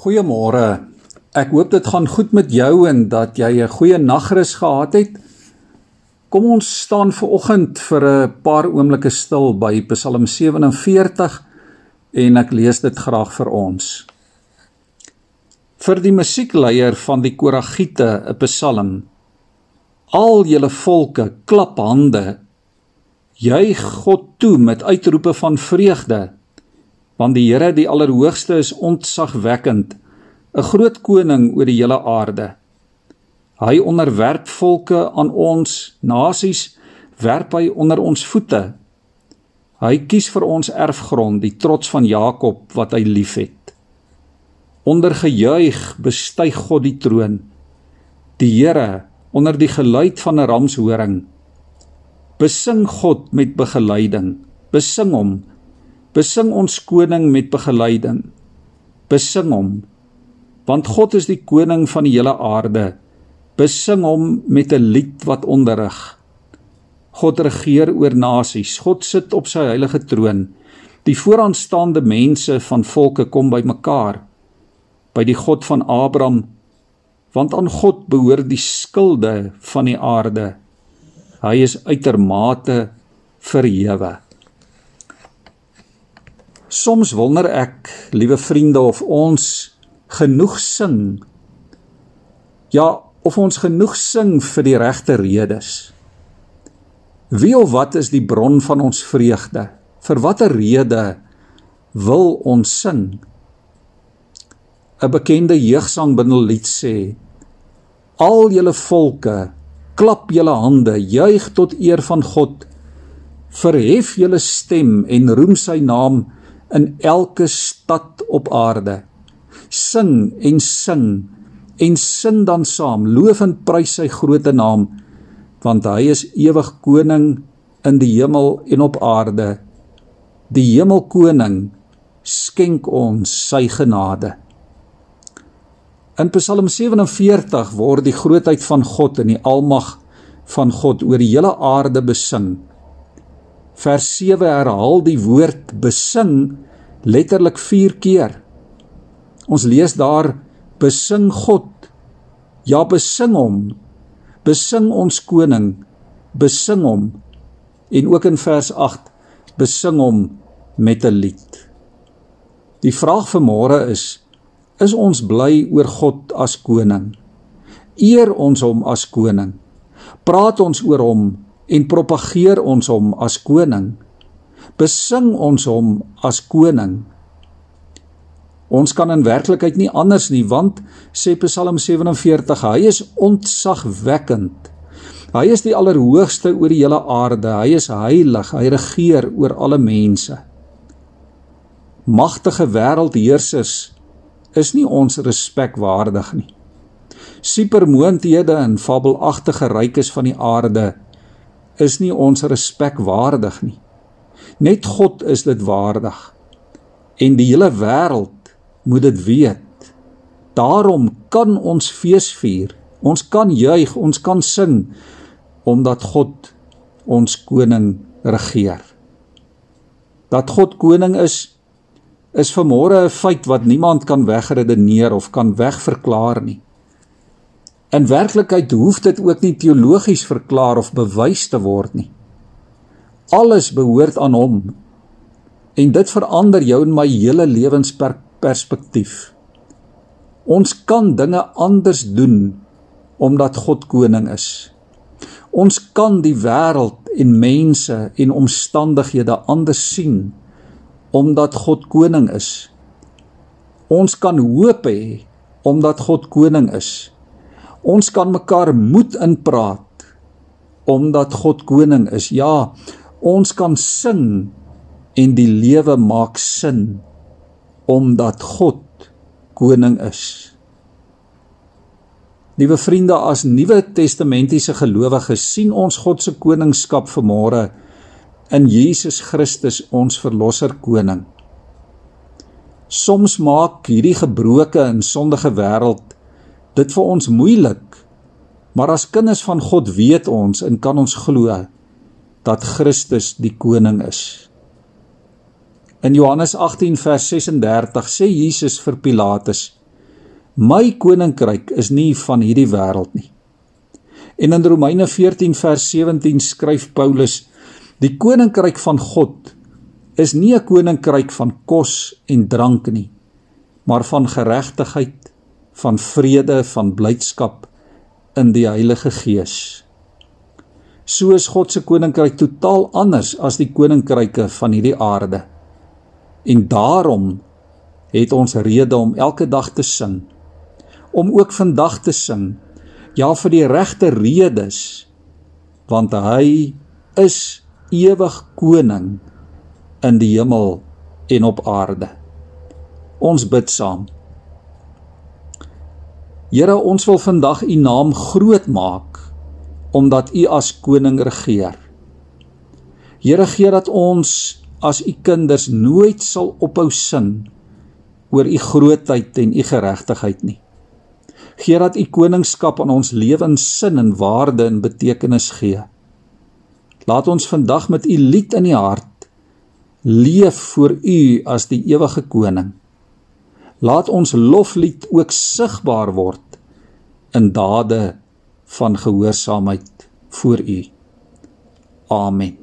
Goeiemôre. Ek hoop dit gaan goed met jou en dat jy 'n goeie nagrus gehad het. Kom ons staan ver oggend vir 'n paar oomblikke stil by Psalm 47 en ek lees dit graag vir ons. Vir die musiekleier van die Koragiete 'n Psalm. Al julle volke, klap hande. Juig God toe met uitroepe van vreugde want die Here die Allerhoogste is ontzagwekkend, 'n groot koning oor die hele aarde. Hy onderwerp volke aan ons, nasies werp hy onder ons voete. Hy kies vir ons erfgrond, die trots van Jakob wat hy liefhet. Onder gejuig bestyg God die troon. Die Here onder die geluid van 'n ramshoring. Besing God met begeleiding. Besing hom Besing ons koning met begeleiding. Besing hom want God is die koning van die hele aarde. Besing hom met 'n lied wat onderrig. God regeer oor nasies. God sit op sy heilige troon. Die vooraanstaande mense van volke kom bymekaar by die God van Abraham want aan God behoort die skilde van die aarde. Hy is uitermate verhewe. Soms wonder ek, liewe vriende, of ons genoeg sing. Ja, of ons genoeg sing vir die regte redes. Wie of wat is die bron van ons vreugde? Vir watter rede wil ons sing? 'n Bekende jeugsangbundel lied sê: Al julle volke, klap julle hande, juig tot eer van God. Verhef julle stem en roem sy naam in elke stad op aarde. Sing en sing en sing dan saam, loof en prys sy groote naam, want hy is ewig koning in die hemel en op aarde. Die hemelkoning skenk ons sy genade. In Psalm 47 word die grootheid van God en die almag van God oor die hele aarde besing vers 7 herhaal die woord besing letterlik 4 keer. Ons lees daar besing God. Ja, besing hom. Besing ons koning. Besing hom. En ook in vers 8 besing hom met 'n lied. Die vraag vir môre is: Is ons bly oor God as koning? Eer ons hom as koning? Praat ons oor hom en propageer ons hom as koning. Besing ons hom as koning. Ons kan in werklikheid nie anders nie want sê Psalm 47 hy is ontzagwekkend. Hy is die allerhoogste oor die hele aarde. Hy is heilig. Hy regeer oor alle mense. Magtige wêreldheersers is nie ons respek waardig nie. Supermoondhede en fabelagtige rykes van die aarde is nie ons respek waardig nie. Net God is dit waardig. En die hele wêreld moet dit weet. Daarom kan ons fees vier. Ons kan juig, ons kan sing omdat God ons koning regeer. Dat God koning is is vanmôre 'n feit wat niemand kan wegredeneer of kan wegverklaar nie. In werklikheid hoef dit ook nie teologies verklaar of bewys te word nie. Alles behoort aan hom. En dit verander jou en my hele lewensperspektief. Ons kan dinge anders doen omdat God koning is. Ons kan die wêreld en mense en omstandighede anders sien omdat God koning is. Ons kan hoop hê omdat God koning is. Ons kan mekaar moed inpraat omdat God koning is. Ja, ons kan sing en die lewe maak sin omdat God koning is. Liewe vriende, as Nuwe Testamentiese gelowiges sien ons God se koningskap vanmôre in Jesus Christus ons verlosser koning. Soms maak hierdie gebroke en sondige wêreld dit vir ons moeilik. Maar as kinders van God weet ons en kan ons glo dat Christus die koning is. In Johannes 18 vers 36 sê Jesus vir Pilatus: My koninkryk is nie van hierdie wêreld nie. En in Romeine 14 vers 17 skryf Paulus: Die koninkryk van God is nie 'n koninkryk van kos en drank nie, maar van geregtigheid, van vrede, van blydskap in die Heilige Gees. So is God se koninkryk totaal anders as die koninkryke van hierdie aarde. En daarom het ons rede om elke dag te sing. Om ook vandag te sing. Ja, vir die regte redes. Want hy is ewig koning in die hemel en op aarde. Ons bid saam. Here, ons wil vandag u naam groot maak omdat u as koning regeer. Here, gee dat ons as u kinders nooit sal ophou sing oor u grootheid en u geregtigheid nie. Gee dat u koningskap aan ons lewens sin en waarde en betekenis gee. Laat ons vandag met u lied in die hart leef voor u as die ewige koning. Laat ons loflied ook sigbaar word in dade van gehoorsaamheid voor u. Amen.